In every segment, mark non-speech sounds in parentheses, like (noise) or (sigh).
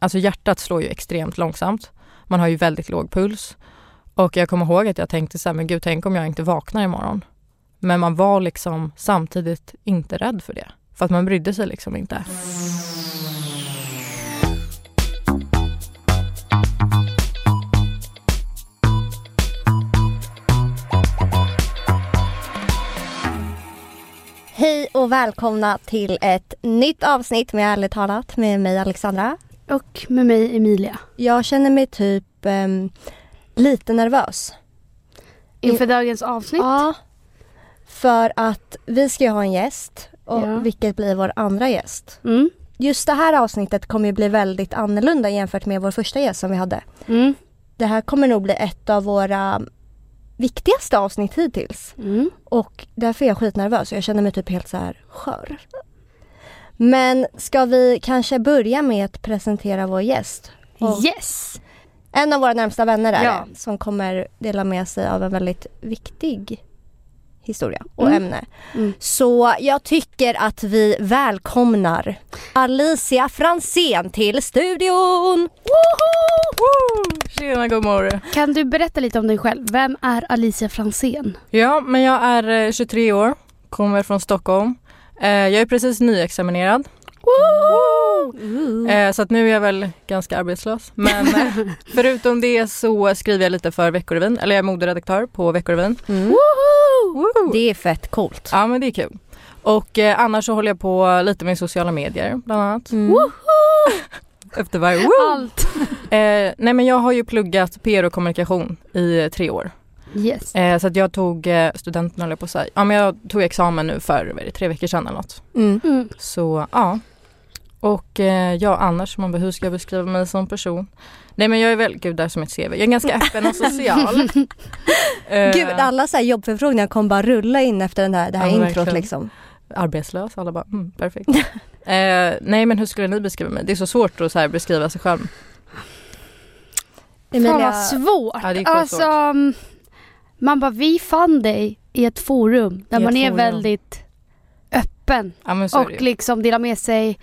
alltså hjärtat slår ju extremt långsamt. Man har ju väldigt låg puls. Och jag kommer ihåg att jag tänkte så här, men gud tänk om jag inte vaknar imorgon. Men man var liksom samtidigt inte rädd för det. För att man brydde sig liksom inte. Hej och välkomna till ett nytt avsnitt med Ärligt talat med mig Alexandra. Och med mig Emilia. Jag känner mig typ um, lite nervös. Inför dagens avsnitt? Ja. För att vi ska ju ha en gäst, och Ja. vilket blir vår andra gäst. Mm. Just det här avsnittet kommer ju bli väldigt annorlunda jämfört med vår första gäst som vi hade. Mm. Det här kommer nog bli ett av våra viktigaste avsnitt hittills. Mm. Och därför är jag skitnervös och jag känner mig typ helt så här skör. Men ska vi kanske börja med att presentera vår gäst? Och Yes! En av våra närmsta vänner är Ja. som kommer dela med sig av en väldigt viktig historia och Mm. ämne. Mm. Så jag tycker att vi välkomnar Alicia Fransén till studion! Tjena gummor! Kan du berätta lite om dig själv? Vem är Alicia Fransén? Ja, men jag är eh, 23 år, kommer från Stockholm. Eh, Jag är precis nyexaminerad. Eh, Så att nu är jag väl ganska arbetslös. Men eh, (laughs) förutom det så skriver jag lite för Veckorevyn, eller jag är moderedaktör på Veckorevyn. Mm. Det är fett coolt. Ja men det är kul. Och eh, annars så håller jag på lite med sociala medier bland annat. Mm. (laughs) Efter varje woo! Allt! Eh, nej men jag har ju pluggat PR och kommunikation i tre år. Yes. Eh, så att jag tog eh, studenten höll jag på att säga. Ja men jag tog examen nu för vad är det, tre veckor sedan eller något. Mm. Mm. Så ja. Och eh, ja annars, man bara, hur ska jag beskriva mig som person? Nej men jag är väl, gud där är som ett CV. Jag är ganska öppen och social. (laughs) Eh, Gud, alla så här jobbförfrågningar kommer bara rulla in efter den här, det här Ja, introt verkligen. liksom. Arbetslös, alla bara mm, perfekt. (laughs) eh, nej men hur skulle ni beskriva mig? Det är så svårt att så här beskriva sig själv. Fan vad svårt. Ja, det är skitsvårt. alltså, mm, man bara, vi fann dig i ett forum där ett man är forum. väldigt öppen Ja så det och liksom delar med sig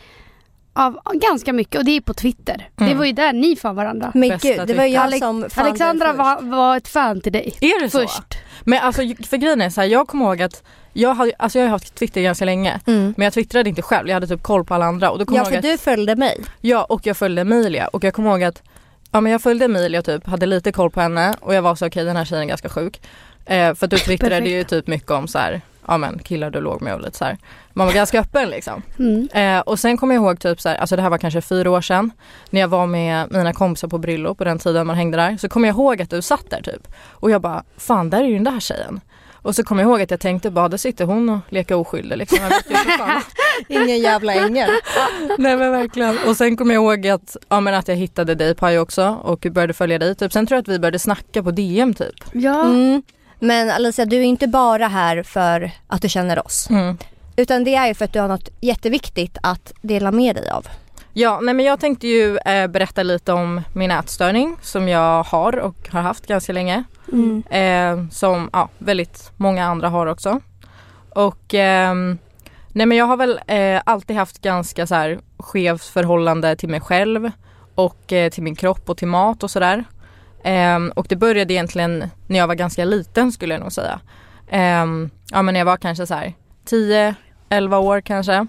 av ganska mycket och det är på Twitter. Det Mm. var ju där ni fann varandra. Men Bästa gud, det var jag Alex- som fann Alexandra det var, var ett fan till dig Är det så? först. Men alltså för grejen är så här, jag kommer ihåg att jag, hade, alltså jag har haft Twitter ganska länge. Mm. Men jag twittrade inte själv, jag hade typ koll på alla andra. Och då kommer Ja jag för att, du följde mig. Ja och jag följde Emilia och jag kommer ihåg att Ja men jag följde Emilia typ, hade lite koll på henne och jag var så okej den här tjejen är ganska sjuk. Eh, för att du twittrade ju typ mycket om så här, ja men killar du låg med och lite så här. Man var ganska öppen liksom. Mm. Eh, och sen kommer jag ihåg typ så här, alltså det här var kanske fyra år sedan. När jag var med mina kompisar på Brillo på den tiden man hängde där. Så kommer jag ihåg att du satt där typ. Och jag bara, fan där är ju den där tjejen. Och så kommer jag ihåg att jag tänkte bara, där sitter hon och leker oskyldig liksom. (laughs) Ingen jävla ängel. (laughs) Nej men verkligen. Och sen kommer jag ihåg att, ja, men att jag hittade dig Paj också och började följa dig. Typ. Sen tror jag att vi började snacka på DM typ. Ja. Mm. Men Alicia, du är inte bara här för att du känner oss. Mm. Utan det är ju för att du har något jätteviktigt att dela med dig av. Ja, nej men jag tänkte ju eh, berätta lite om min ätstörning som jag har och har haft ganska länge. Mm. Eh, som ja, väldigt många andra har också. Och ehm, nej men jag har väl eh, alltid haft ganska så här skevt förhållande till mig själv och eh, till min kropp och till mat och sådär. Ehm, och det började egentligen när jag var ganska liten skulle jag nog säga. Ehm, ja men jag var kanske så här 10-11 år kanske.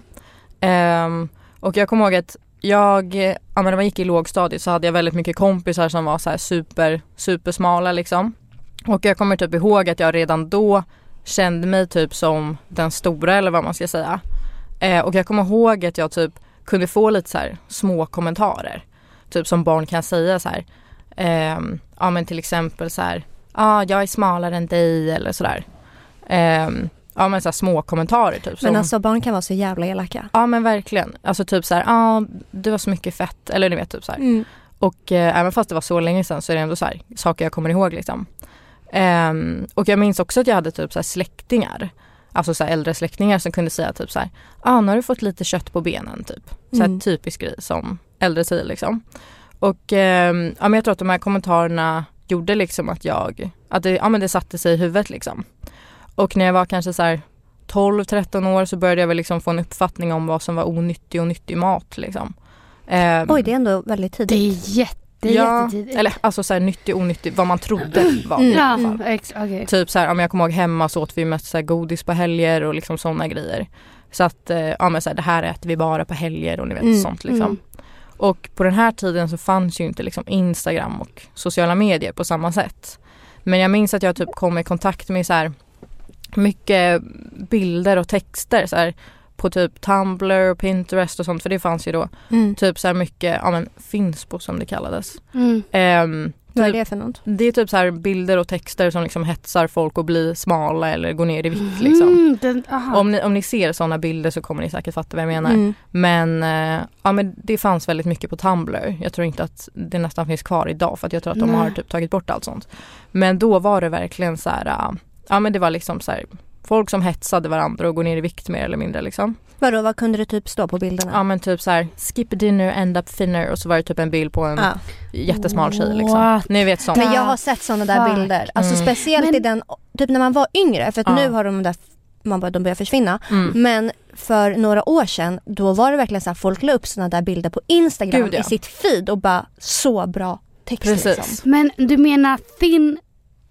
Ehm, och jag kommer ihåg att jag, ja men när man gick i lågstadiet så hade jag väldigt mycket kompisar som var så här super, supersmala liksom. Och jag kommer typ ihåg att jag redan då kände mig typ som den stora eller vad man ska säga. Eh, och jag kommer ihåg att jag typ kunde få lite så här små kommentarer. Typ som barn kan säga så här. Eh, ja men till exempel så här. Ja ah, jag är smalare än dig eller sådär. Eh, ja men så små kommentarer typ. Men alltså barn kan vara så jävla elaka. Ja men verkligen. Alltså typ så här, ja ah, du har så mycket fett. Eller ni vet typ så här. Mm. Och eh, även fast det var så länge sedan så är det ändå så här, saker jag kommer ihåg liksom. Ehm, och jag minns också att jag hade typ så släktingar. Alltså så äldre släktingar som kunde säga typ så här, ah, nu har du fått lite kött på benen typ. Så Mm. typisk grej som äldre säger liksom. Och ehm, ja, men jag tror att de här kommentarerna gjorde liksom att jag, att det, ja, men det satte sig i huvudet liksom. Och när jag var kanske så här 12-13 år så började jag väl liksom få en uppfattning om vad som var onyttig och nyttig mat liksom. Eh, Oj, det är ändå väldigt tidigt. Det är jätte, det är ja, jättetidigt. eller alltså så här nyttig onyttig, vad man trodde var. Mm. i Ja, alla fall. ex- okej. Typ så här, om jag kommer ihåg hemma så åt vi mest så här godis på helger och liksom sådana grejer. Så att, eh, ja men så här, det här äter vi bara på helger och ni vet Mm, sånt liksom. mm. Och på den här tiden så fanns ju inte liksom Instagram och sociala medier på samma sätt. Men jag minns att jag typ kom i kontakt med så här mycket bilder och texter så här, på typ Tumblr, Pinterest och sånt för det fanns ju då. Mm. Typ så här mycket, ja men Finspo som det kallades. Mm. Ehm, Vad är typ- det för något? det är typ så här bilder och texter som liksom hetsar folk att bli smala eller gå ner i vikt liksom. Mm, den, aha. Om ni, om ni ser sådana bilder så kommer ni säkert fatta vad jag menar. Mm. Men, eh, ja, men det fanns väldigt mycket på Tumblr. Jag tror inte att det nästan finns kvar idag för att jag tror att de Nej. har typ tagit bort allt sånt. Men då var det verkligen så här, eh, ja men det var liksom så här folk som hetsade varandra och går ner i vikt mer eller mindre liksom. Vadå, vad kunde det typ stå på bilderna? Ja men typ så här skip dinner end up thinner och så var det typ en bild på en Ja. jättesmal tjej liksom. What? Ni vet sånt. Men jag har sett sådana där Fuck. bilder. Alltså Mm. speciellt i Men- den, typ när man var yngre. För att Ja. nu har de där, man bara, de börjar försvinna. Mm. Men för några år sedan, då var det verkligen så här, folk la upp sådana där bilder på Instagram Gud, ja. i sitt feed och bara så bra text Precis. liksom. Men du menar thin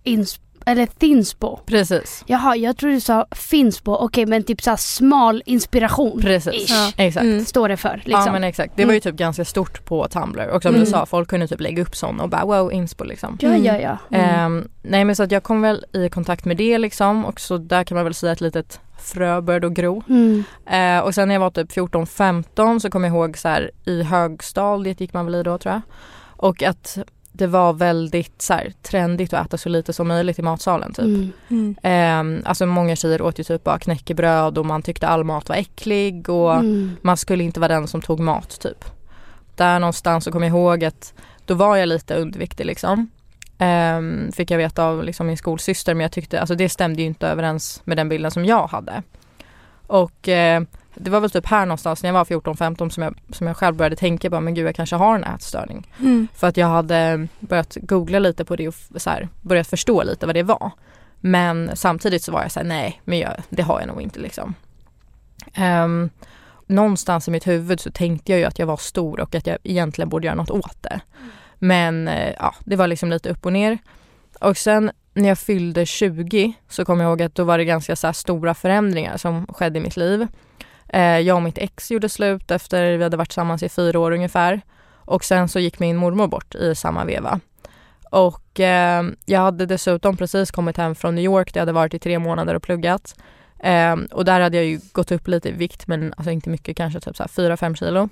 insp eller thinspo? Precis. Jaha, jag tror du sa finspo. Okej, men typ så här smal inspiration. Precis. Ja. Exakt. Mm. Står det för liksom. Ja men exakt. Det var ju typ ganska stort på Tumblr och som Mm. du sa folk kunde typ lägga upp sån och bara wow inspo liksom. ja, Mm. ja, ja. Ehm, nej men så att jag kom väl i kontakt med det liksom och så där kan man väl säga ett litet frö började att gro. Mm. Eh, och sen när jag var typ 14-15 så kom jag ihåg så här i högstadiet gick man väl i då tror jag. Och att det var väldigt så här, trendigt att äta så lite som möjligt i matsalen typ. Mm. Mm. Ehm, alltså många tjejer åt ju typ bara knäckebröd och man tyckte all mat var äcklig och Mm. man skulle inte vara den som tog mat typ. Där någonstans så kommer jag ihåg att då var jag lite underviktig liksom. Ehm, fick jag veta av liksom min skolsyster men jag tyckte, alltså det stämde ju inte överens med den bilden som jag hade. Och eh, det var väl typ här någonstans när jag var 14-15 som jag, som jag själv började tänka bara men gud jag kanske har en ätstörning. Mm. För att jag hade börjat googla lite på det och så här, börjat förstå lite vad det var. Men samtidigt så var jag så här, nej men jag, det har jag nog inte liksom. Ehm, någonstans i mitt huvud så tänkte jag ju att jag var stor och att jag egentligen borde göra något åt det. Men eh, ja, det var liksom lite upp och ner. Och sen när jag fyllde 20 så kom jag ihåg att då var det ganska så stora förändringar som skedde i mitt liv. Eh, jag och mitt ex gjorde slut efter vi hade varit tillsammans i fyra år ungefär. Och sen så gick min mormor bort i samma veva. Och eh, jag hade dessutom precis kommit hem från New York där jag hade varit i tre månader och pluggat. Eh, och där hade jag ju gått upp lite i vikt men alltså inte mycket, kanske typ 4-5 kilo.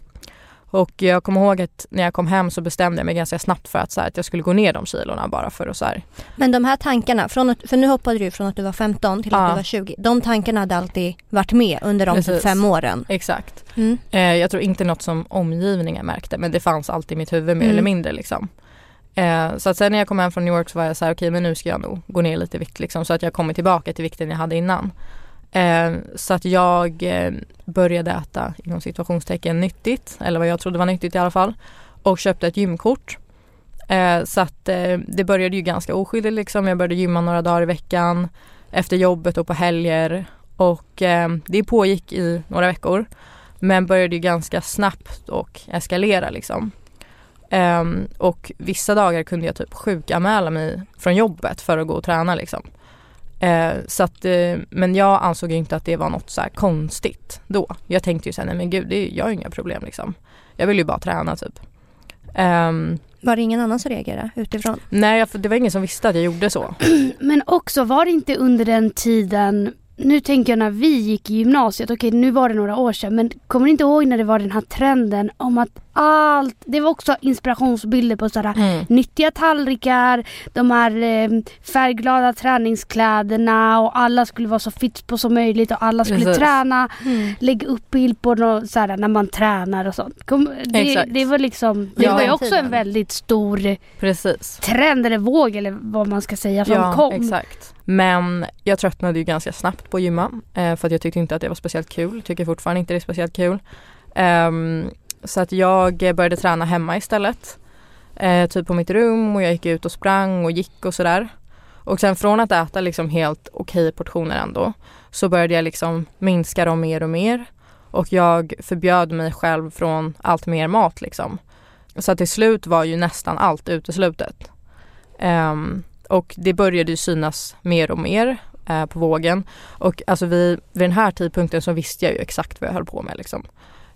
Och jag kommer ihåg att när jag kom hem så bestämde jag mig ganska snabbt för att, så här, att jag skulle gå ner de kilorna bara för att så här, Men de här tankarna, från att, för nu hoppade du från att du var 15 till att Ja. du var 20. De tankarna hade alltid varit med under de typ fem åren. exakt. Mm. Eh, jag tror inte något som omgivningen märkte men det fanns alltid i mitt huvud mer Mm. eller mindre liksom. Eh, så att sen när jag kom hem från New York så var jag så här okej men nu ska jag nog gå ner lite i vikt liksom så att jag kommer tillbaka till vikten jag hade innan. Eh, så att jag eh, började äta inom situationstecken nyttigt eller vad jag trodde var nyttigt i alla fall och köpte ett gymkort. Eh, så att eh, det började ju ganska oskyldigt liksom. Jag började gymma några dagar i veckan efter jobbet och på helger och eh, det pågick i några veckor. Men började ju ganska snabbt och eskalera liksom. Ehm, och vissa dagar kunde jag typ sjukanmäla mig från jobbet för att gå och träna liksom. Eh, så att, eh, men jag ansåg ju inte att det var något så här konstigt då. Jag tänkte ju såhär, nej men gud, det, jag har inga problem liksom. Jag vill ju bara träna typ. Ehm, Var det ingen annan som reagerade utifrån? nej, jag- det var ingen som visste att jag gjorde så. (clears throat) Men också var det inte under den tiden nu tänker jag när vi gick i gymnasiet, okej nu var det några år sedan men kommer ni inte ihåg när det var den här trenden om att allt, det var också inspirationsbilder på sådana Mm. nyttiga tallrikar, de här eh, färgglada träningskläderna och alla skulle vara så fit på som möjligt och alla skulle Precis. träna. Lägga upp bild på nå- så här, när man tränar och sånt. Kom, det, det var liksom, det Ja. var ju också tiden. en väldigt stor Precis. trend eller våg eller vad man ska säga som Ja, kom. exakt. Men jag tröttnade ju ganska snabbt på att gymma eh, för att jag tyckte inte att det var speciellt kul. Tycker fortfarande inte det är speciellt kul. Um, så att jag började träna hemma istället. Eh, typ på mitt rum och jag gick ut och sprang och gick och sådär. Och sen från att äta liksom helt okej portioner ändå så började jag liksom minska dem mer och mer. och jag förbjöd mig själv från allt mer mat liksom. Så att till slut var ju nästan allt uteslutet. Um, och det började ju synas mer och mer eh, på vågen. Och alltså vid, vid den här tidpunkten så visste jag ju exakt vad jag höll på med liksom.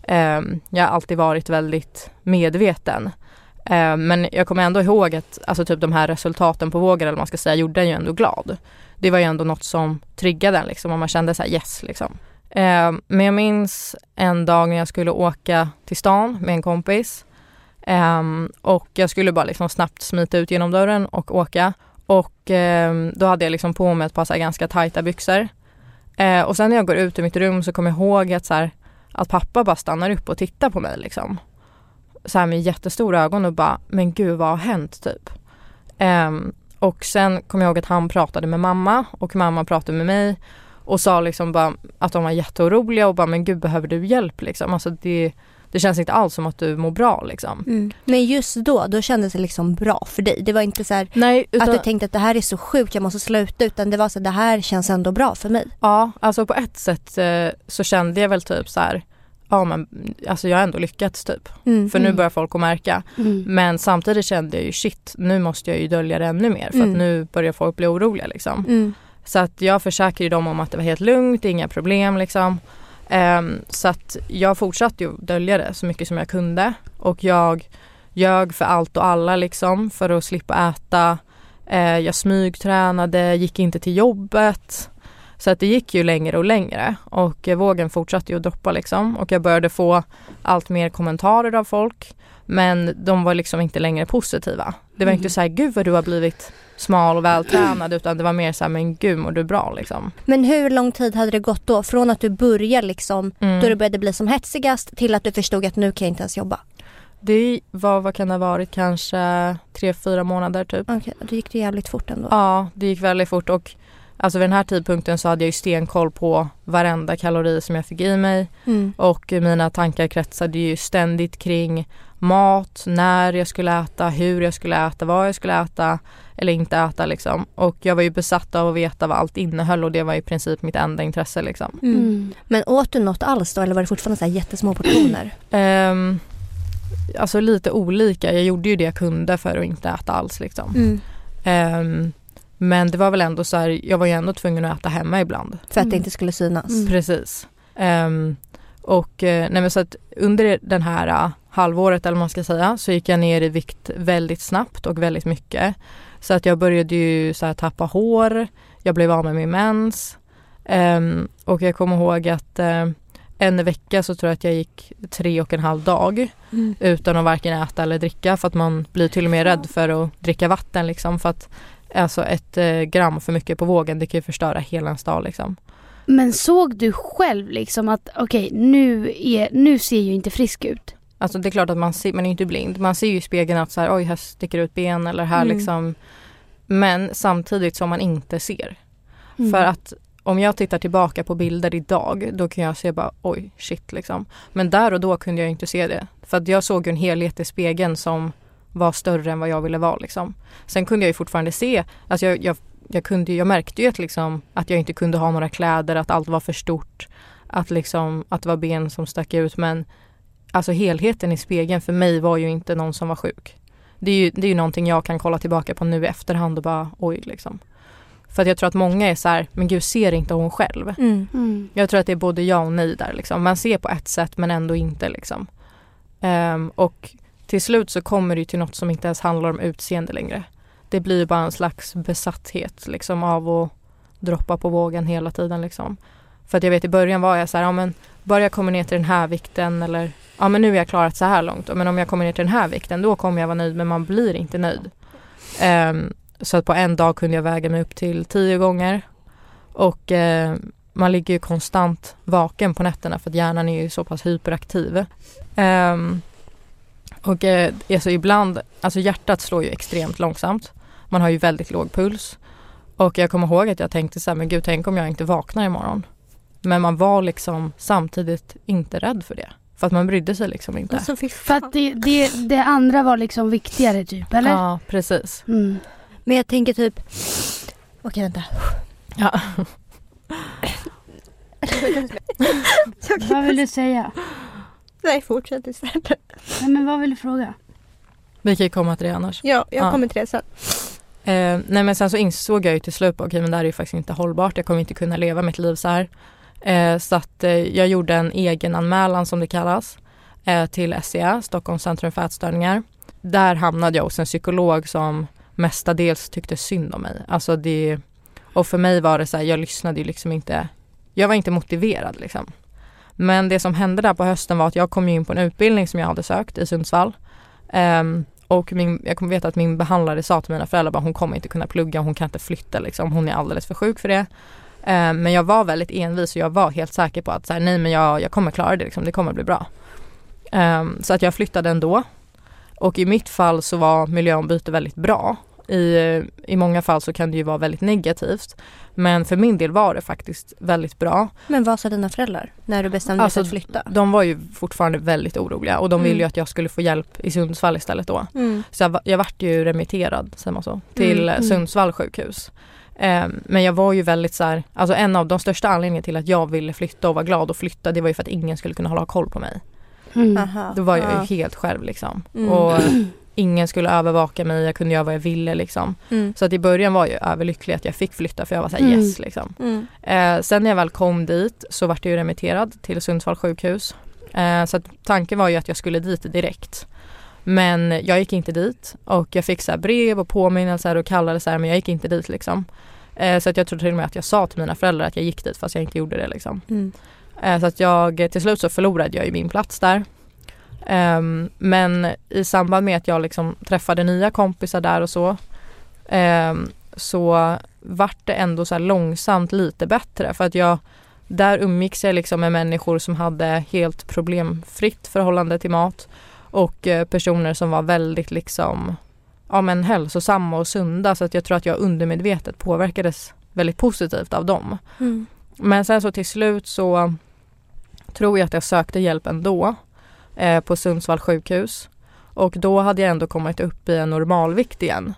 Eh, jag har alltid varit väldigt medveten. Eh, men jag kommer ändå ihåg att alltså typ de här resultaten på vågen eller man ska säga gjorde en ju ändå glad. Det var ju ändå något som triggade en liksom och man kände så här yes liksom. Ehm, men jag minns en dag när jag skulle åka till stan med en kompis Um, och jag skulle bara liksom snabbt smita ut genom dörren och åka. Och eh, då hade jag liksom på mig ett par så ganska tajta byxor. Eh, och sen när jag går ut ur mitt rum så kommer jag ihåg att, så här, att pappa bara stannar upp och tittar på mig liksom. Så här med jättestora ögon och bara, men gud vad har hänt typ? Eh, och sen kommer jag ihåg att han pratade med mamma och mamma pratade med mig och sa liksom bara att de var jätteoroliga och bara, men gud behöver du hjälp liksom? Alltså det det känns inte alls som att du mår bra liksom. Mm. Men just då, då kändes det liksom bra för dig. Det var inte så här, Nej, utan... att du tänkte att det här är så sjukt, jag måste sluta. Utan det var så att det här känns ändå bra för mig. Ja, alltså på ett sätt eh, så kände jag väl typ så här, ja men alltså jag har ändå lyckats typ. Mm. För nu mm. börjar folk att märka. Mm. Men samtidigt kände jag ju shit, nu måste jag ju dölja det ännu mer för att mm. nu börjar folk bli oroliga liksom. Mm. Så att jag försäkrade dem om att det var helt lugnt, inga problem liksom. Um, så att jag fortsatte ju dölja det så mycket som jag kunde och jag ljög för allt och alla liksom för att slippa äta. Uh, jag smygtränade, gick inte till jobbet. Så att det gick ju längre och längre och eh, vågen fortsatte ju att droppa liksom och jag började få allt mer kommentarer av folk. Men de var liksom inte längre positiva. Det var mm. inte så här, gud vad du har blivit smal och vältränad utan det var mer så här, men gud mår du bra liksom. Men hur lång tid hade det gått då? Från att du började liksom, mm. då det började bli som hetsigast till att du förstod att nu kan jag inte ens jobba? Det var, vad kan det ha varit, kanske tre, fyra månader typ. Okej, okay, då gick det jävligt fort ändå. Ja, det gick väldigt fort och Alltså vid den här tidpunkten så hade jag ju stenkoll på varenda kalori som jag fick i mig mm. och mina tankar kretsade ju ständigt kring mat, när jag skulle äta, hur jag skulle äta, vad jag skulle äta eller inte äta liksom. Och jag var ju besatt av att veta vad allt innehöll och det var i princip mitt enda intresse liksom. Mm. mm. Men åt du något alls då eller var det fortfarande så här jättesmå portioner? um, alltså lite olika. Jag gjorde ju det jag kunde för att inte äta alls liksom. Mm. Um, men det var väl ändå så här, jag var ju ändå tvungen att äta hemma ibland. För att mm. det inte skulle synas? Mm. Precis. Um, och eh, nej så att under den här uh, halvåret eller vad man ska säga så gick jag ner i vikt väldigt snabbt och väldigt mycket. Så att jag började ju så tappa hår, jag blev av med min mens um, och jag kommer ihåg att uh, en vecka så tror jag att jag gick tre och en halv dag mm. utan att varken äta eller dricka för att man blir till och med rädd för att dricka vatten liksom för att alltså ett uh, gram för mycket på vågen det kan ju förstöra hela ens dag liksom. Men såg du själv liksom att okej okay, nu, nu ser jag inte frisk ut? Alltså det är klart att man ser, man är inte blind. Man ser ju i spegeln att så här, oj här sticker ut ben eller här mm. liksom. Men samtidigt som man inte ser. Mm. För att om jag tittar tillbaka på bilder idag då kan jag se bara oj shit liksom. Men där och då kunde jag inte se det. För att jag såg en helhet i spegeln som var större än vad jag ville vara liksom. Sen kunde jag ju fortfarande se, alltså jag, jag, jag, kunde, jag märkte ju att, liksom, att jag inte kunde ha några kläder, att allt var för stort. Att, liksom, att det var ben som stack ut men alltså helheten i spegeln för mig var ju inte någon som var sjuk. Det är ju, det är ju någonting jag kan kolla tillbaka på nu i efterhand och bara oj liksom. För att jag tror att många är så här, men gud ser inte hon själv? Mm. Mm. Jag tror att det är både ja och nej där liksom. Man ser på ett sätt men ändå inte liksom. Um, och till slut så kommer det till något som inte ens handlar om utseende längre. Det blir bara en slags besatthet liksom av att droppa på vågen hela tiden liksom. För att jag vet i början var jag så här, ja men bara jag kommer ner till den här vikten eller ja men nu har jag klarat så här långt. Men om jag kommer ner till den här vikten då kommer jag vara nöjd men man blir inte nöjd. Um, så att på en dag kunde jag väga mig upp till tio gånger. Och uh, man ligger ju konstant vaken på nätterna för att hjärnan är ju så pass hyperaktiv. Um, och eh, alltså ibland, alltså hjärtat slår ju extremt långsamt. Man har ju väldigt låg puls. Och jag kommer ihåg att jag tänkte så här, men gud tänk om jag inte vaknar imorgon. Men man var liksom samtidigt inte rädd för det. För att man brydde sig liksom inte. Alltså, för att det, det, det, andra var liksom viktigare typ eller? Ja precis. Mm. Men jag tänker typ, okej vänta. Ja. (laughs) Vad vill du säga? Nej, fortsätt istället. Nej men vad vill du fråga? Vi kan ju komma till det annars. Ja, jag Ja. kommer till det sen. Eh, nej men sen så insåg jag ju till slut, okej men det här är ju faktiskt inte hållbart. Jag kommer inte kunna leva mitt liv så här. Eh, så att eh, jag gjorde en egen anmälan som det kallas eh, till SCA, Stockholms centrum för ätstörningar. Där hamnade jag hos en psykolog som mestadels tyckte synd om mig. Alltså det, och för mig var det så här, jag lyssnade ju liksom inte, jag var inte motiverad liksom. Men det som hände där på hösten var att jag kom in på en utbildning som jag hade sökt i Sundsvall. Ehm, och min, jag kommer veta att min behandlare sa till mina föräldrar att hon kommer inte kunna plugga, hon kan inte flytta liksom, hon är alldeles för sjuk för det. Eh, men jag var väldigt envis och jag var helt säker på att så här, nej men jag, jag kommer klara det, liksom, det kommer bli bra. Eh, så att jag flyttade ändå. Och i mitt fall så var miljöombyte väldigt bra. I, I många fall så kan det ju vara väldigt negativt. Men för min del var det faktiskt väldigt bra. Men vad sa dina föräldrar när du bestämde dig Alltså, för att flytta? De var ju fortfarande väldigt oroliga och de ville ju Mm. att jag skulle få hjälp i Sundsvall istället då. Mm. Så jag, jag vart ju remitterad, säger man så, till Mm, mm. Sundsvall sjukhus. Ehm, men jag var ju väldigt så här, alltså en av de största anledningarna till att jag ville flytta och var glad och flytta det var ju för att ingen skulle kunna hålla koll på mig. Mm. Aha. Då var jag ja. ju helt själv liksom. Mm. Och ingen skulle övervaka mig, jag kunde göra vad jag ville liksom. Mm. Så att i början var jag överlycklig att jag fick flytta för jag var såhär Mm. yes liksom. Mm. Eh, sen när jag väl kom dit så vart jag ju remitterad till Sundsvall sjukhus. Eh, så att tanken var ju att jag skulle dit direkt. Men jag gick inte dit och jag fick så här brev och påminnelser och kallelser men jag gick inte dit liksom. Eh, så att jag tror till och med att jag sa till mina föräldrar att jag gick dit fast jag inte gjorde det liksom. Mm. Eh, så att jag, till slut så förlorade jag ju min plats där. Ehm, men i samband med att jag liksom träffade nya kompisar där och så ehm, så vart det ändå så långsamt lite bättre för att jag där umgicks jag liksom med människor som hade helt problemfritt förhållande till mat och eh, personer som var väldigt liksom ja men hälsosamma och sunda så att jag tror att jag undermedvetet påverkades väldigt positivt av dem. Mm. Men sen så till slut så tror jag att jag sökte hjälp ändå eh, på Sundsvall sjukhus. Och då hade jag ändå kommit upp i en normalvikt igen.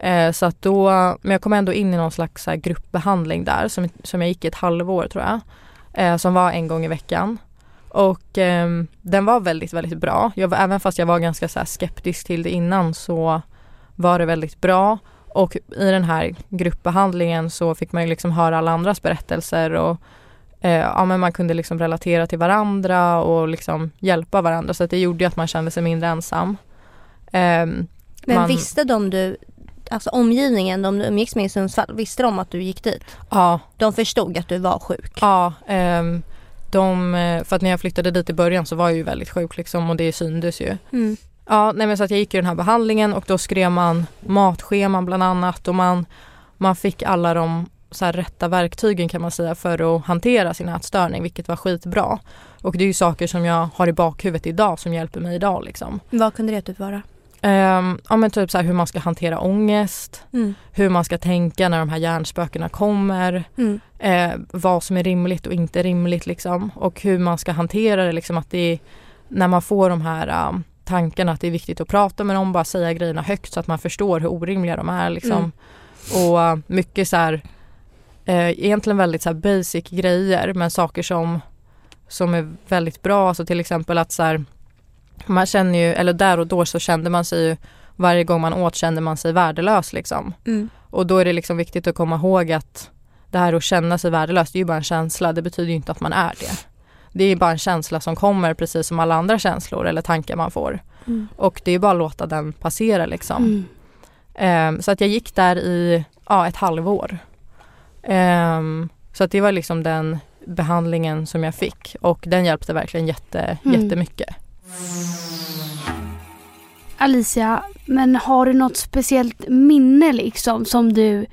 Eh, så att då, men jag kom ändå in i någon slags så här, gruppbehandling där som, som jag gick i ett halvår tror jag. Eh, som var en gång i veckan. Och eh, den var väldigt, väldigt bra. Jag, även fast jag var ganska så här, skeptisk till det innan så var det väldigt bra. Och i den här gruppbehandlingen så fick man ju liksom höra alla andras berättelser och eh, ja, men man kunde liksom relatera till varandra och liksom hjälpa varandra så att det gjorde att man kände sig mindre ensam. Ehm, Men man- visste de du, alltså omgivningen, de du umgicks med i Sundsvall, visste de att du gick dit? Ja, De förstod att du var sjuk? ja. ehm, de, eh, för att när jag flyttade dit i början så var jag ju väldigt sjuk liksom och det syndes ju. Mm. Ja, nej men så att jag gick i den här behandlingen och då skrev man matscheman bland annat och man, man fick alla de så här rätta verktygen kan man säga för att hantera sin ätstörning vilket var skitbra. Och det är ju saker som jag har i bakhuvudet idag som hjälper mig idag liksom. Vad kunde det typ vara? Ehm, ja men typ så här hur man ska hantera ångest, Mm. hur man ska tänka när de här hjärnspökena kommer, Mm. eh, vad som är rimligt och inte rimligt liksom och hur man ska hantera det liksom att det är när man får de här um, tankarna att det är viktigt att prata med dem, bara säga grejerna högt så att man förstår hur orimliga de är liksom. Och uh, mycket så här eh, egentligen väldigt så basic grejer men saker som som är väldigt bra, alltså till exempel att så här man känner ju, eller där och då så kände man sig ju varje gång man åt kände man sig värdelös liksom. Mm. Och då är det liksom viktigt att komma ihåg att det här att känna sig värdelös, det är ju bara en känsla. Det betyder ju inte att man är det. Det är bara en känsla som kommer precis som alla andra känslor eller tankar man får. Mm. Och det är bara att låta den passera liksom. Mm. Ehm, så att jag gick där i ja, ett halvår. Ehm, så att det var liksom den behandlingen som jag fick och den hjälpte verkligen jätte, Mm. jättemycket. Alicia, men har du något speciellt minne liksom som du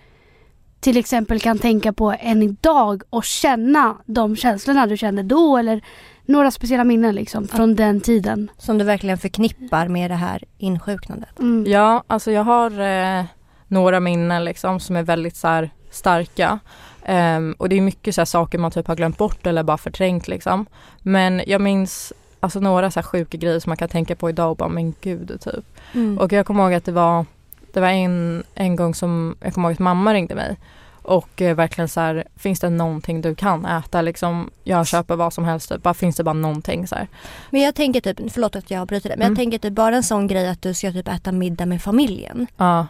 till exempel kan tänka på än idag och känna de känslorna du kände då eller några speciella minnen liksom från den tiden? Som du verkligen förknippar med det här insjuknandet? Mm. Ja, alltså jag har eh, några minnen liksom som är väldigt så här, starka. Ehm, och det är mycket så saker man typ har glömt bort eller bara förträngt liksom. Men jag minns alltså några så här sjuka grejer som man kan tänka på idag och bara men gud typ. Mm. Och jag kommer ihåg att det var, det var en, en gång som, jag kommer ihåg att mamma ringde mig. Och eh, verkligen så här, finns det någonting du kan äta liksom? Jag köper vad som helst typ, bara finns det bara någonting så här. Men jag tänker typ, förlåt att jag avbryter det, men Mm. jag tänker typ bara en sån grej att du ska typ äta middag med familjen. Ja.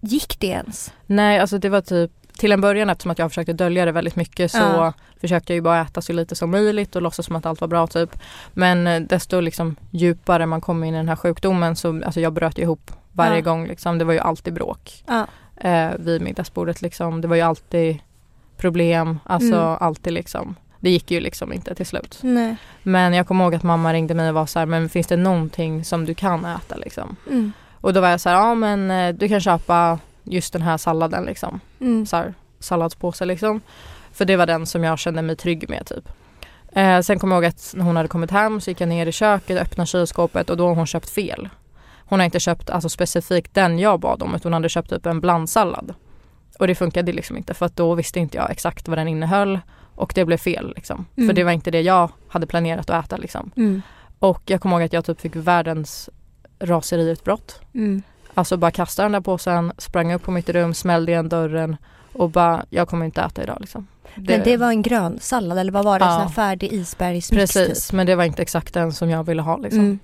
Gick det ens? Nej alltså det var typ till en början eftersom att jag försökte dölja det väldigt mycket så Ja. försökte jag ju bara äta så lite som möjligt och låtsas som att allt var bra typ. Men eh, desto liksom djupare man kom in i den här sjukdomen så alltså jag bröt ihop varje Ja. gång liksom. Det var ju alltid bråk Ja. eh, vid middagsbordet liksom. Det var ju alltid problem, alltså Mm. alltid liksom. Det gick ju liksom inte till slut. Nej. Men jag kommer ihåg att mamma ringde mig och var så här, men finns det någonting som du kan äta liksom? Mm. Och då var jag så här, ja men eh, du kan köpa just den här salladen liksom. Mm. Så här, salladspåse liksom. För det var den som jag kände mig trygg med typ. Eh, sen kommer jag ihåg att när hon hade kommit hem så gick jag ner i köket och öppnade kylskåpet och då har hon köpt fel. Hon har inte köpt alltså specifikt den jag bad om utan hon hade köpt upp en blandsallad. Och det funkade liksom inte för att då visste inte jag exakt vad den innehöll och det blev fel liksom. Mm. För det var inte det jag hade planerat att äta liksom. Mm. Och jag kommer ihåg att jag typ fick världens raseriutbrott. Mm. Alltså bara kastade den där påsen, sprang upp på mitt rum, smällde igen dörren och bara, jag kommer inte äta idag liksom. Men det var en grön sallad eller vad var det? Ja. En färdig isbergsmix Precis, typ? men det var inte exakt den som jag ville ha liksom. Mm.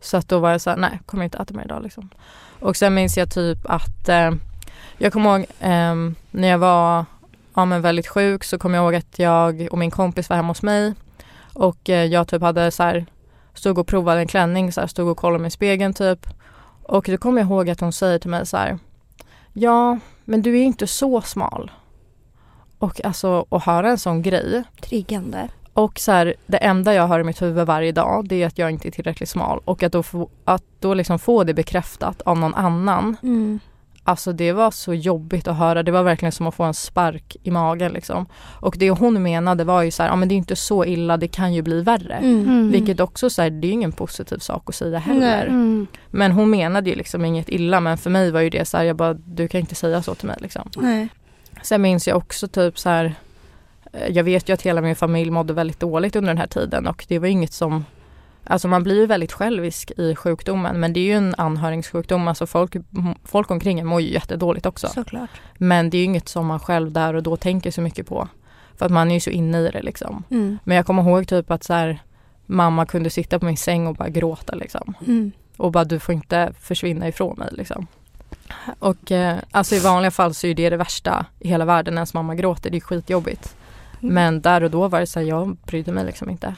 Så att då var jag så här, nej, kommer inte äta mer idag liksom. Och sen minns jag typ att eh, jag kommer ihåg ehm, när jag var ja, men väldigt sjuk så kommer jag ihåg att jag och min kompis var hemma hos mig och eh, jag typ hade så här stod och provade en klänning så här, stod och kollade mig i spegeln typ och då kommer jag ihåg att hon säger till mig så här ja men du är inte så smal och alltså att höra en sån grej Triggande. och så här, det enda jag hör i mitt huvud varje dag det är att jag inte är tillräckligt smal och att då, få, att då liksom få det bekräftat av någon annan. Mm. Alltså det var så jobbigt att höra. Det var verkligen som att få en spark i magen liksom. Och det hon menade var ju så här, ja men det är inte så illa, det kan ju bli värre. Mm. Mm. Vilket också så här, det är ju ingen positiv sak att säga heller. Mm. Men hon menade ju liksom inget illa men för mig var ju det så här, jag bara du kan inte säga så till mig liksom. Nej. Sen minns jag också typ så här eh, Jag vet ju att hela min familj mådde väldigt dåligt under den här tiden och det var inget som Alltså man blir ju väldigt självisk i sjukdomen men det är ju en anhörigsjukdom. Alltså folk, folk omkring en mår ju jättedåligt också. Såklart. Men det är ju inget som man själv där och då tänker så mycket på. För att man är ju så inne i det liksom. Mm. Men jag kommer ihåg typ att så här, mamma kunde sitta på min säng och bara gråta liksom. Mm. Och bara du får inte försvinna ifrån mig liksom. Och eh, alltså i vanliga fall så är det det värsta i hela världen. Ens mamma gråter, det är skitjobbigt. Mm. Men där och då var det så här, jag brydde mig liksom inte.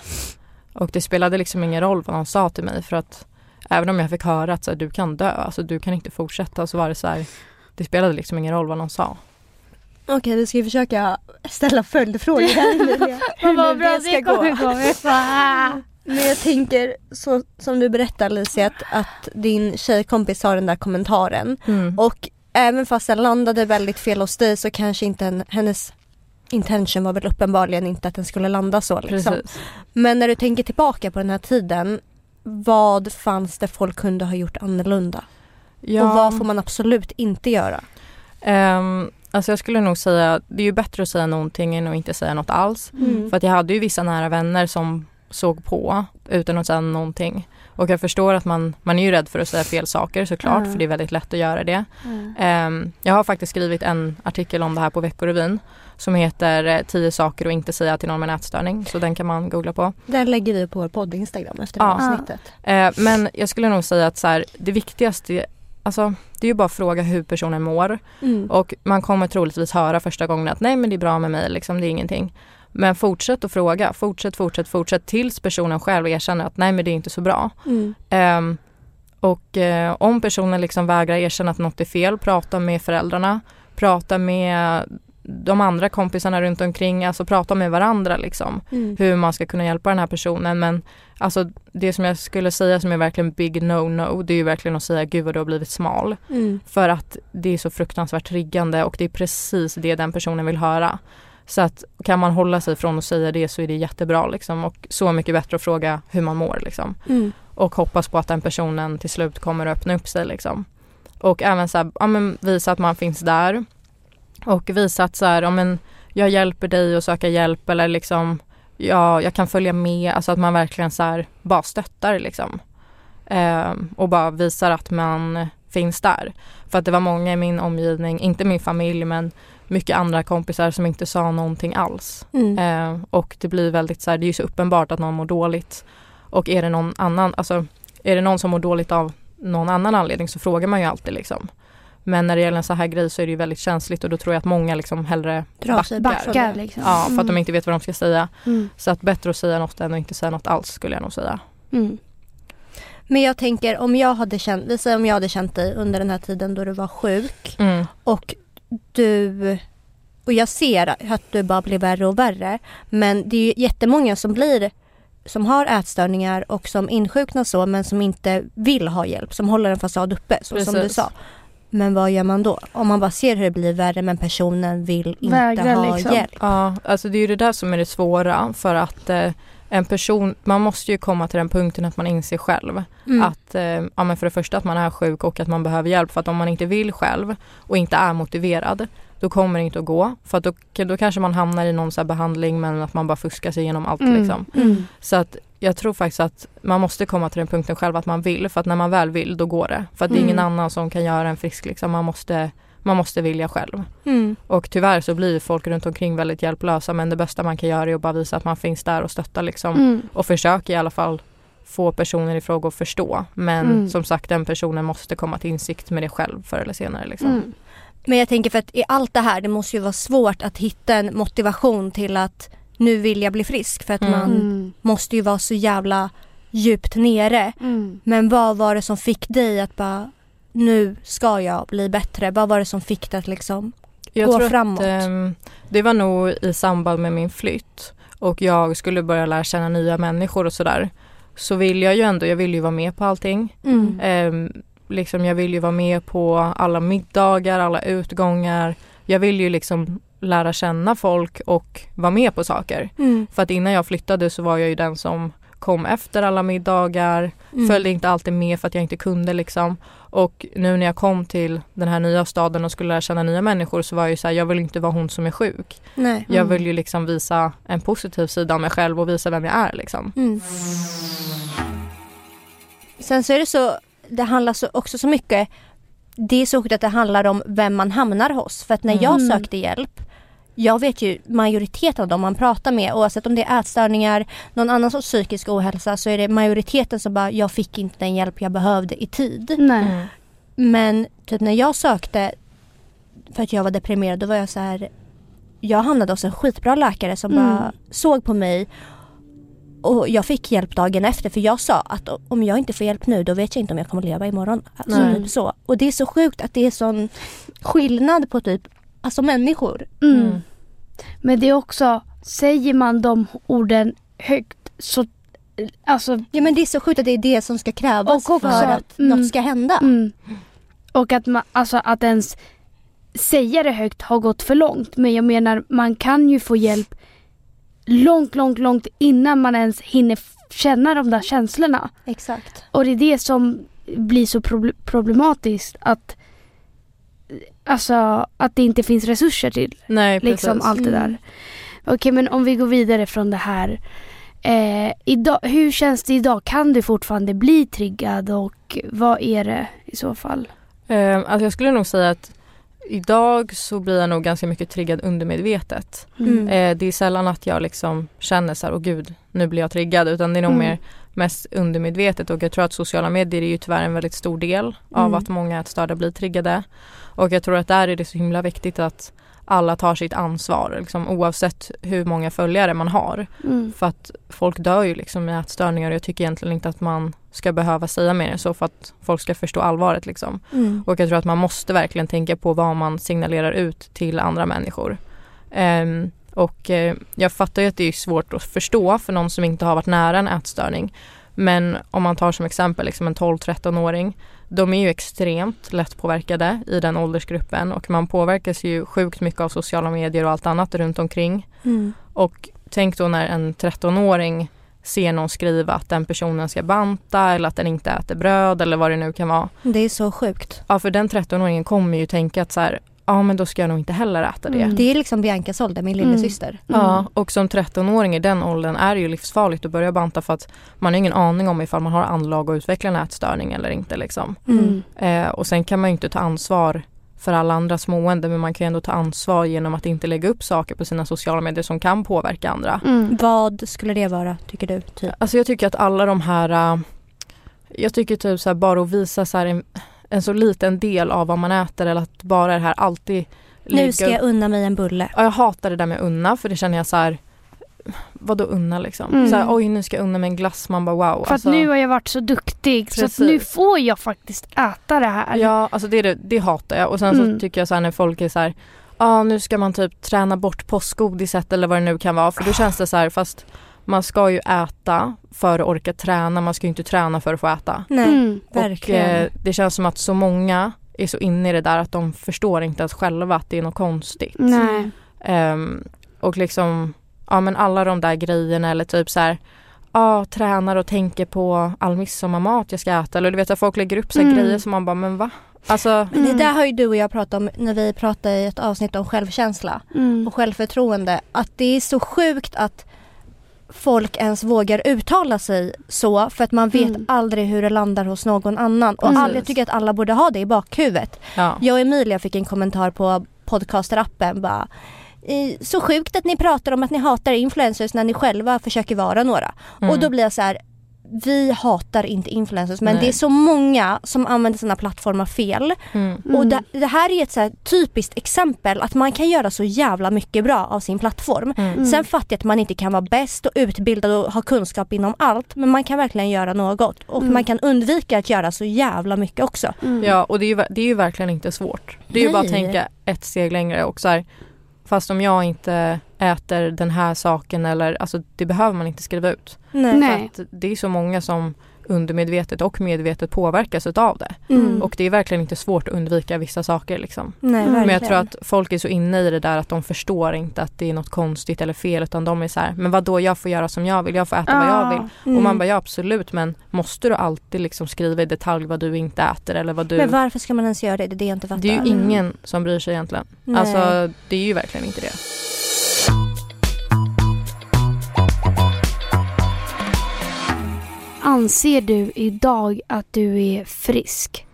Och det spelade liksom ingen roll vad de sa till mig för att även om jag fick höra att så här, du kan dö, alltså du kan inte fortsätta så var det så här, det spelade liksom ingen roll vad de sa. Okej, du ska ju försöka ställa följdfrågor här (laughs) Emilia. Vad bra det ska det kommer gå. (laughs) Men jag tänker, så som du berättar Alicia, att, att din tjejkompis har den där kommentaren. Mm. Och även fast den landade väldigt fel hos dig så kanske inte en, hennes intention var väl uppenbarligen inte att den skulle landa så liksom. Men när du tänker tillbaka på den här tiden, vad fanns det folk kunde ha gjort annorlunda? Ja, Och vad får man absolut inte göra? ehm, alltså jag skulle nog säga, det är ju bättre att säga någonting än att inte säga något alls. Mm. För att jag hade ju vissa nära vänner som såg på utan att säga någonting. Och jag förstår att man, man är ju rädd för att säga fel saker såklart Mm. för det är väldigt lätt att göra det. Ehm, jag har faktiskt skrivit en artikel om det här på Veckorevyn som heter eh, 10 saker att inte säga till någon med nätstörning. Så den kan man googla på. Den lägger vi på vår podd Instagram efter Ja. avsnittet. Eh, men jag skulle nog säga att så här, det viktigaste Alltså det är ju bara att fråga hur personen mår Mm. och man kommer troligtvis höra första gången att nej men det är bra med mig liksom, det är ingenting. Men fortsätt att fråga, fortsätt, fortsätt, fortsätt tills personen själv erkänner att nej men det är inte så bra. Mm. Ehm, och eh, om personen liksom vägrar erkänna att något är fel, prata med föräldrarna, prata med de andra kompisarna runt omkring, alltså prata med varandra liksom. Mm. Hur man ska kunna hjälpa den här personen men alltså det som jag skulle säga som är verkligen big no-no det är ju verkligen att säga gud vad du har blivit smal. Mm. För att det är så fruktansvärt triggande och det är precis det den personen vill höra. Så att kan man hålla sig från att säga det så är det jättebra liksom och så mycket bättre att fråga hur man mår liksom. Mm. Och hoppas på att den personen till slut kommer att öppna upp sig liksom. Och även så här, ja, men visa att man finns där. Och visa att så här, ja, men jag hjälper dig att söka hjälp eller liksom ja, jag kan följa med, alltså att man verkligen så här bara stöttar liksom. Ehm, och bara visar att man finns där. För att det var många i min omgivning, inte min familj men mycket andra kompisar som inte sa någonting alls. Mm. Eh, och det blir väldigt så här, det är ju så uppenbart att någon mår dåligt. Och är det någon annan, alltså är det någon som mår dåligt av någon annan anledning så frågar man ju alltid liksom. Men när det gäller en så här grej så är det ju väldigt känsligt och då tror jag att många liksom hellre Drar sig backar. från Backar liksom. Ja, för att de Mm. inte vet vad de ska säga. Mm. Så att bättre att säga något än att inte säga något alls skulle jag nog säga. Mm. Men jag tänker om jag hade känt, vi säger om jag hade känt dig under den här tiden då du var sjuk Mm. och du och jag ser att du bara blir värre och värre men det är ju jättemånga som blir som har ätstörningar och som insjuknar så men som inte vill ha hjälp, som håller en fasad uppe så som du Precis. sa. Men vad gör man då? Om man bara ser hur det blir värre men personen vill inte Vägrar ha liksom. hjälp. Ja, alltså det är ju det där som är det svåra för att eh, en person, man måste ju komma till den punkten att man inser själv Mm. att, eh, ja men för det första att man är sjuk och att man behöver hjälp för att om man inte vill själv och inte är motiverad då kommer det inte att gå för att då, då kanske man hamnar i någon så här behandling men att man bara fuskar sig igenom allt Mm. liksom. Mm. Så att jag tror faktiskt att man måste komma till den punkten själv att man vill för att när man väl vill då går det. För att det är ingen Mm. annan som kan göra en frisk liksom. Man måste, man måste vilja själv. Mm. Och tyvärr så blir folk runt omkring väldigt hjälplösa men det bästa man kan göra är att bara visa att man finns där och stöttar liksom. Mm. Och försöka i alla fall få personer i fråga att förstå. Men Mm. som sagt den personen måste komma till insikt med det själv förr eller senare. Liksom. Mm. Men jag tänker för att i allt det här det måste ju vara svårt att hitta en motivation till att nu vill jag bli frisk för att Mm. man Mm. måste ju vara så jävla djupt nere. Mm. Men vad var det som fick dig att bara nu ska jag bli bättre? Vad var det som fick dig att liksom Jag Gå framåt. Att, ehm, det var nog i samband med min flytt och jag skulle börja lära känna nya människor och sådär. Så vill jag ju ändå, jag vill ju vara med på allting. mm. Ehm, liksom jag vill ju vara med på alla middagar, alla utgångar. Jag vill ju liksom lära känna folk och vara med på saker. Mm. För att innan jag flyttade så var jag ju den som kom efter alla middagar, Mm. följde inte alltid med för att jag inte kunde liksom. Och nu när jag kom till den här nya staden och skulle lära känna nya människor så var jag ju så här, jag vill inte vara hon som är sjuk. Nej. Jag vill ju liksom visa en positiv sida av mig själv och visa vem jag är liksom. Mm. Sen så är det så, det handlar så, också så mycket, det är så sjukt att det handlar om vem man hamnar hos. För att när jag Mm. sökte hjälp, jag vet ju majoriteten av dem man pratar med oavsett om det är ätstörningar, någon annan sorts psykisk ohälsa så är det majoriteten som bara, jag fick inte den hjälp jag behövde i tid. Nej. Mm. Men typ när jag sökte för att jag var deprimerad då var jag så här. Jag hamnade hos en skitbra läkare som Mm. bara såg på mig och jag fick hjälp dagen efter för jag sa att om jag inte får hjälp nu då vet jag inte om jag kommer leva imorgon. Alltså Nej. typ så. Och det är så sjukt att det är sån skillnad på typ alltså människor. Mm. Men det är också, säger man de orden högt så, alltså Ja men det är så sjukt att det är det som ska krävas Och också, för att mm. något ska hända. Mm. Och att, man, alltså att ens säga det högt har gått för långt. Men jag menar, man kan ju få hjälp långt, långt, långt innan man ens hinner känna de där känslorna. Exakt. Och det är det som blir så proble- problematiskt att Alltså att det inte finns resurser till Nej precis. liksom allt det där. Mm. Okej men om vi går vidare från det här. Eh, idag, hur känns det idag? Kan du fortfarande bli triggad och vad är det i så fall? Eh, alltså jag skulle nog säga att idag så blir jag nog ganska mycket triggad undermedvetet. Mm. Eh, det är sällan att jag liksom känner så här, åh gud, nu blir jag triggad utan det är nog Mm. mer mest undermedvetet och jag tror att sociala medier är ju tyvärr en väldigt stor del av Mm. att många ätstörda blir triggade. Och jag tror att där är det så himla viktigt att alla tar sitt ansvar liksom, oavsett hur många följare man har. Mm. För att folk dör ju liksom med ätstörningar och jag tycker egentligen inte att man ska behöva säga mer än så för att folk ska förstå allvaret liksom. Mm. Och jag tror att man måste verkligen tänka på vad man signalerar ut till andra människor. Ehm, och eh, jag fattar ju att det är svårt att förstå för någon som inte har varit nära en ätstörning. Men om man tar som exempel liksom en 12-13-åring. De är ju extremt lättpåverkade i den åldersgruppen och man påverkas ju sjukt mycket av sociala medier och allt annat runt omkring. Mm. Och tänk då när en 13-åring ser någon skriva att den personen ska banta eller att den inte äter bröd eller vad det nu kan vara. Det är så sjukt. Ja för den 13-åringen kommer ju tänka att så här, ja men då ska jag nog inte heller äta det. Mm. Det är liksom Biancas ålder, min Mm. lillasyster. Ja och som 13-åring i den åldern är det ju livsfarligt att börja banta för att man har ingen aning om ifall man har anlag att utveckla en ätstörning eller inte liksom. Mm. Eh, och sen kan man ju inte ta ansvar för alla andras mående men man kan ju ändå ta ansvar genom att inte lägga upp saker på sina sociala medier som kan påverka andra. Mm. Vad skulle det vara tycker du? Typ? Alltså jag tycker att alla de här, äh, jag tycker typ så här, bara att visa så här en, en så liten del av vad man äter eller att bara det här alltid Nu ska jag unna mig en bulle. Ja, jag hatar det där med unna för det känner jag så här Vadå unna liksom? Mm. Så här, oj nu ska jag unna mig en glass, man bara wow. För alltså, att nu har jag varit så duktig så att Precis. nu får jag faktiskt äta det här. Ja, alltså det, det, det hatar jag och sen Mm. så tycker jag så här när folk är så här Ja nu ska man typ träna bort påskgodiset eller vad det nu kan vara för då känns det så här fast man ska ju äta för att orka träna, man ska ju inte träna för att få äta. Nej, Mm. verkligen. Och eh, det känns som att så många är så inne i det där att de förstår inte ens själva att det är något konstigt. Nej. Ehm, och liksom, ja men alla de där grejerna eller typ så här Ja, tränar och tänker på all midsommarmat jag ska äta. Eller du vet att folk lägger upp så Mm. grejer som man bara, men va? Alltså, Men det Mm. där har ju du och jag pratat om när vi pratade i ett avsnitt om självkänsla Mm. och självförtroende. Att det är så sjukt att folk ens vågar uttala sig så för att man vet Mm. aldrig hur det landar hos någon annan. Och all, jag tycker att alla borde ha det i bakhuvudet. ja. Jag och Emilia fick en kommentar på podcaster-appen bara "Eh, så sjukt att ni pratar om att ni hatar influencers när ni själva försöker vara några. Mm. Och då blir jag så här. Vi hatar inte influencers men Nej. det är så många som använder sina plattformar fel. Mm. Och det, det här är ett så här typiskt exempel att man kan göra så jävla mycket bra av sin plattform. Mm. Mm. Sen fattar jag att man inte kan vara bäst och utbildad och ha kunskap inom allt men man kan verkligen göra något och Mm. man kan undvika att göra så jävla mycket också. Mm. Ja, och det är, ju, det är ju verkligen inte svårt. Det är ju bara att Nej. tänka ett steg längre och så här, fast om jag inte äter den här saken eller alltså det behöver man inte skriva ut. Nej. För att det är så många som undermedvetet och medvetet påverkas utav det. Mm. Och det är verkligen inte svårt att undvika vissa saker liksom. Nej, Mm. Men jag tror att folk är så inne i det där att de förstår inte att det är något konstigt eller fel utan de är så här, men vad då jag får göra som jag vill, jag får äta vad jag vill. Mm. Och man bara ja absolut men måste du alltid liksom skriva i detalj vad du inte äter eller vad du Men varför ska man ens göra det? Det är det jag inte fattar. Det är ju ingen som bryr sig egentligen. Nej. Alltså det är ju verkligen inte det. Anser du idag att du är frisk?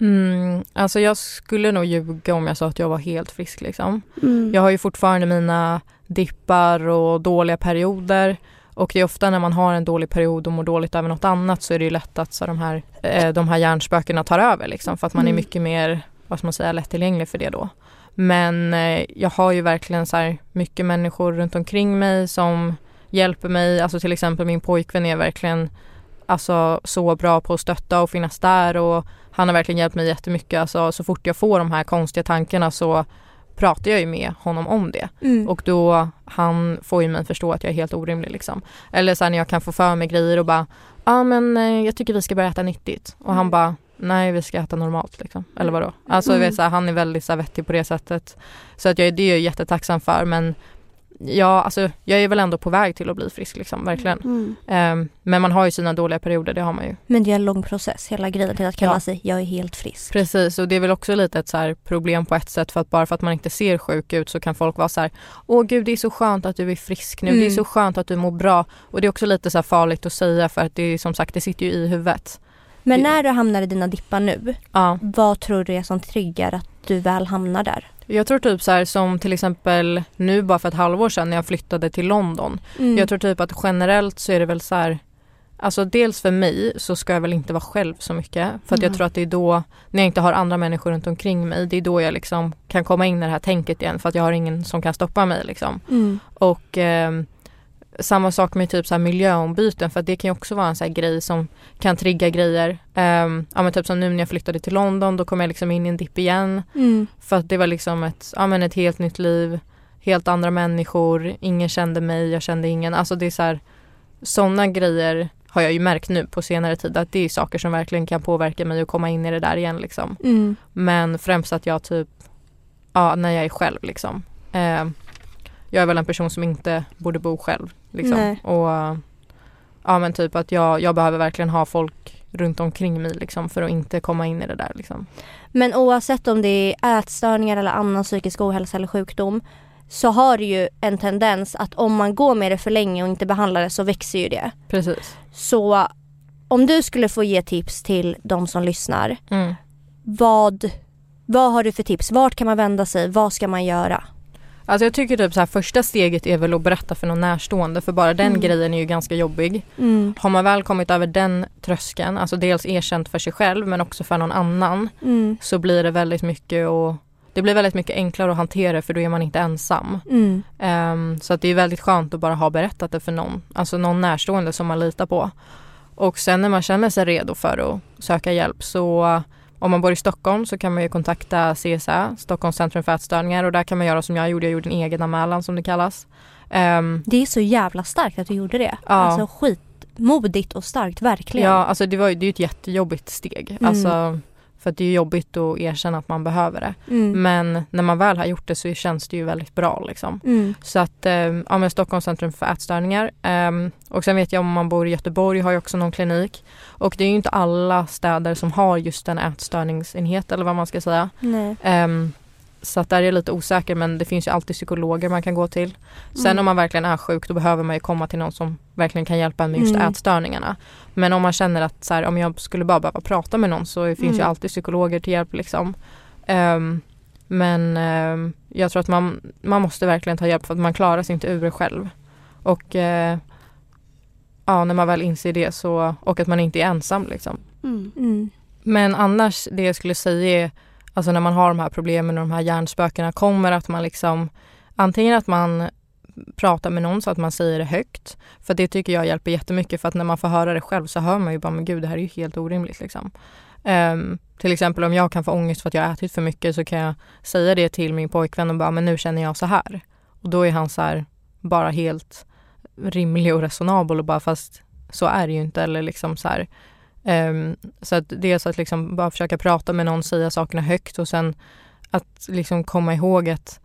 Mm, alltså jag skulle nog ljuga om jag sa att jag var helt frisk liksom. Mm. Jag har ju fortfarande mina dippar och dåliga perioder. Och det är ofta när man har en dålig period och mår dåligt över något annat så är det ju lätt att så de, här, eh, de här hjärnspökena tar över liksom. För att man är Mm. mycket mer, vad ska man säga, lättillgänglig för det då. Men eh, jag har ju verkligen så här mycket människor runt omkring mig som hjälper mig. Alltså till exempel min pojkvän är verkligen alltså, så bra på att stötta och finnas där och han har verkligen hjälpt mig jättemycket. Alltså, så fort jag får de här konstiga tankarna så pratar jag ju med honom om det. Mm. Och då han får ju mig förstå att jag är helt orimlig liksom. Eller så här, när jag kan få för mig grejer och bara Ja ah, men eh, jag tycker vi ska börja äta nyttigt. Och han Mm. bara Nej vi ska äta normalt liksom. Eller vadå? Alltså Mm. vet, så här, han är väldigt så här, vettig på det sättet. Så att jag, det är jag jättetacksam för men Ja alltså jag är väl ändå på väg till att bli frisk liksom, verkligen. Mm. Ehm, men man har ju sina dåliga perioder, det har man ju. Men det är en lång process, hela grejen till att kalla Ja. sig jag är helt frisk. Precis och det är väl också lite ett så problem på ett sätt för att bara för att man inte ser sjuk ut så kan folk vara så här Åh gud det är så skönt att du är frisk nu, det är Mm. så skönt att du mår bra och det är också lite så farligt att säga för att det är som sagt det sitter ju i huvudet. Men när du hamnar i dina dippar nu, Ja, vad tror du är som triggar att du väl hamnar där? Jag tror typ så här som till exempel nu bara för ett halvår sedan när jag flyttade till London. Mm. Jag tror typ att generellt så är det väl så här Alltså dels för mig så ska jag väl inte vara själv så mycket för att jag Mm. tror att det är då när jag inte har andra människor runt omkring mig det är då jag liksom kan komma in i det här tänket igen för att jag har ingen som kan stoppa mig liksom. Mm. Och ehm, samma sak med typ så här miljöombyten för att det kan ju också vara en så här grej som kan trigga grejer. Um, ja men typ som nu när jag flyttade till London då kom jag liksom in i en dipp igen Mm. för att det var liksom ett, ja men ett helt nytt liv, helt andra människor, ingen kände mig, jag kände ingen. Alltså det är så här, sådana grejer har jag ju märkt nu på senare tid att det är saker som verkligen kan påverka mig och komma in i det där igen liksom. Mm. Men främst att jag typ, ja när jag är själv liksom. Eh, jag är väl en person som inte borde bo själv liksom. Och ja men typ att jag, jag behöver verkligen ha folk runt omkring mig liksom för att inte komma in i det där liksom. Men oavsett om det är ätstörningar eller annan psykisk ohälsa eller sjukdom så har det ju en tendens att om man går med det för länge och inte behandlar det så växer ju det. Precis. Så om du skulle få ge tips till de som lyssnar, Mm. vad Vad har du för tips? Vart kan man vända sig? Vad ska man göra? Alltså jag tycker typ så här, första steget är väl att berätta för någon närstående för bara den Mm. grejen är ju ganska jobbig. Mm. Har man väl kommit över den tröskeln, alltså dels erkänt för sig själv men också för någon annan Mm. så blir det väldigt mycket och det blir väldigt mycket enklare att hantera för då är man inte ensam. Ehm, så att det är väldigt skönt att bara ha berättat det för någon, alltså någon närstående som man litar på. Och sen när man känner sig redo för att söka hjälp så om man bor i Stockholm så kan man ju kontakta CSA, Stockholms centrum för ätstörningar och där kan man göra som jag gjorde, jag gjorde en egen anmälan som det kallas. Ehm, Det är så jävla starkt att du gjorde det. Ja. Alltså skitmodigt och starkt, verkligen. ja, alltså det, var, det är ju ett jättejobbigt steg. Mm. Alltså, för att det är jobbigt att erkänna att man behöver det. Mm. Men när man väl har gjort det så känns det ju väldigt bra liksom. Mm. Så att, eh, ja men Stockholms centrum för ätstörningar. ehm, och sen vet jag om man bor i Göteborg har ju också någon klinik. Och det är ju inte alla städer som har just en ätstörningsenhet eller vad man ska säga. Nej. Så att där är jag lite osäker men det finns ju alltid psykologer man kan gå till. Sen Mm. om man verkligen är sjuk då behöver man ju komma till någon som verkligen kan hjälpa en med just Mm. ätstörningarna. Men om man känner att så här, om jag skulle bara behöva prata med någon så finns ju Mm. alltid psykologer till hjälp liksom. Ehm, men ehm, jag tror att man, man måste verkligen ta hjälp för att man klarar sig inte ur det själv. Och eh, ja, när man väl inser det så, och att man inte är ensam liksom. Mm. Mm. Men annars det jag skulle säga är alltså när man har de här problemen och de här hjärnspökena kommer att man liksom antingen att man pratar med någon så att man säger det högt. För det tycker jag hjälper jättemycket för att när man får höra det själv så hör man ju bara men gud det här är ju helt orimligt liksom. Um, till exempel om jag kan få ångest för att jag har ätit för mycket så kan jag säga det till min pojkvän och bara men nu känner jag så här. Och då är han så här bara helt rimlig och resonabel och bara fast så är det ju inte eller liksom så här. Um, så att dels att liksom bara försöka prata med någon, säga sakerna högt och sen att liksom komma ihåg att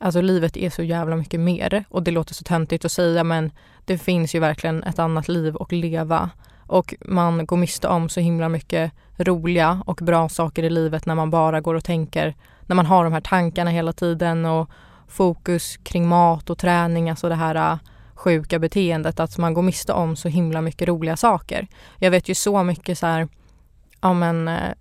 alltså livet är så jävla mycket mer och det låter så töntigt att säga men det finns ju verkligen ett annat liv att leva. Och man går miste om så himla mycket roliga och bra saker i livet när man bara går och tänker, när man har de här tankarna hela tiden och fokus kring mat och träning, alltså det här sjuka beteendet att man går miste om så himla mycket roliga saker. Jag vet ju så mycket så här, ja men eh,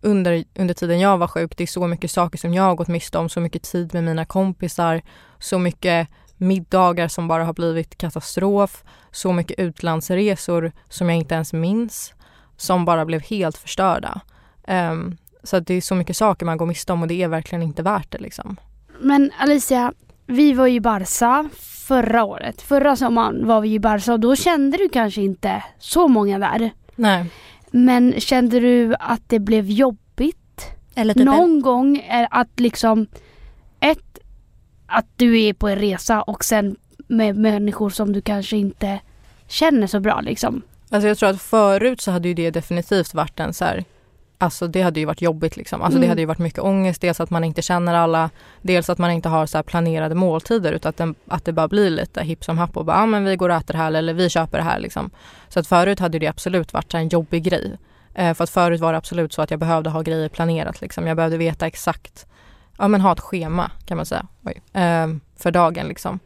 under, under tiden jag var sjuk, det är så mycket saker som jag har gått miste om, så mycket tid med mina kompisar, så mycket middagar som bara har blivit katastrof, så mycket utlandsresor som jag inte ens minns, som bara blev helt förstörda. Um, så att det är så mycket saker man går miste om och det är verkligen inte värt det liksom. Men Alicia, vi var ju i Barca förra året. Förra sommaren var vi i Barca och då kände du kanske inte så många där. Nej. Men kände du att det blev jobbigt Eller typ någon gång? eh, Att liksom, ett, att du är på en resa och sen med människor som du kanske inte känner så bra liksom. Alltså jag tror att förut så hade ju det definitivt varit en så här Alltså det hade ju varit jobbigt liksom. Alltså det Mm. hade ju varit mycket ångest. Dels att man inte känner alla. Dels att man inte har så planerade måltider utan att, den, att det bara blir lite hipp som happ och bara, ja men vi går och äter det här eller vi köper det här liksom. Så att förut hade det absolut varit en jobbig grej. Eh, för att förut var det absolut så att jag behövde ha grejer planerat liksom. Jag behövde veta exakt, ja men ha ett schema kan man säga. Eh, för dagen liksom.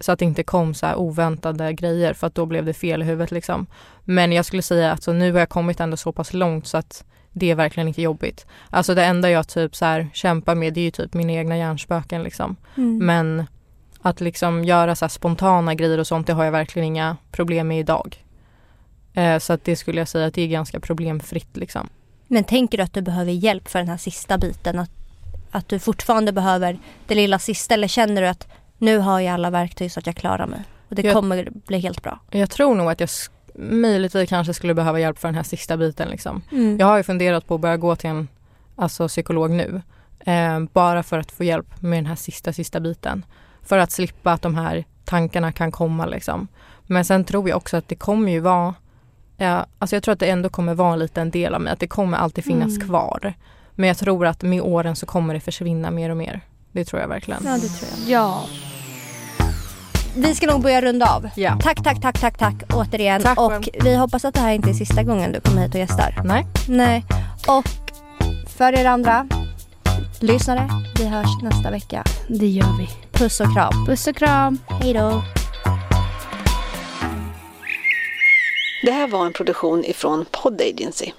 Så att det inte kom så oväntade grejer för att då blev det fel i huvudet liksom. Men jag skulle säga att alltså, nu har jag kommit ändå så pass långt så att det är verkligen inte jobbigt. Alltså det enda jag typ så här kämpar med det är ju typ mina egna hjärnspöken liksom. Mm. Men att liksom göra så här spontana grejer och sånt det har jag verkligen inga problem med idag. Eh, så att det skulle jag säga att det är ganska problemfritt liksom. Men tänker du att du behöver hjälp för den här sista biten? Att, att du fortfarande behöver det lilla sista eller känner du att nu har jag alla verktyg så att jag klarar mig och det Jag- kommer bli helt bra? Jag tror nog att jag sk- möjligtvis kanske skulle behöva hjälp för den här sista biten liksom. Mm. Jag har ju funderat på att börja gå till en alltså, psykolog nu. Eh, bara för att få hjälp med den här sista, sista biten. För att slippa att de här tankarna kan komma liksom. Men sen tror jag också att det kommer ju vara Ja, alltså jag tror att det ändå kommer vara en liten del av mig, att det kommer alltid finnas Mm. kvar. Men jag tror att med åren så kommer det försvinna mer och mer. Det tror jag verkligen. Ja, det tror jag. Ja. Vi ska nog börja runda av. Ja. Tack, tack, tack, tack, tack återigen. Tack och själv. vi hoppas att det här inte är sista gången du kommer hit och gästar. Nej. Nej. Och för er andra lyssnare, vi hörs nästa vecka. Det gör vi. Puss och kram. Puss och kram. Hej då. Det här var en produktion ifrån Pod Agency.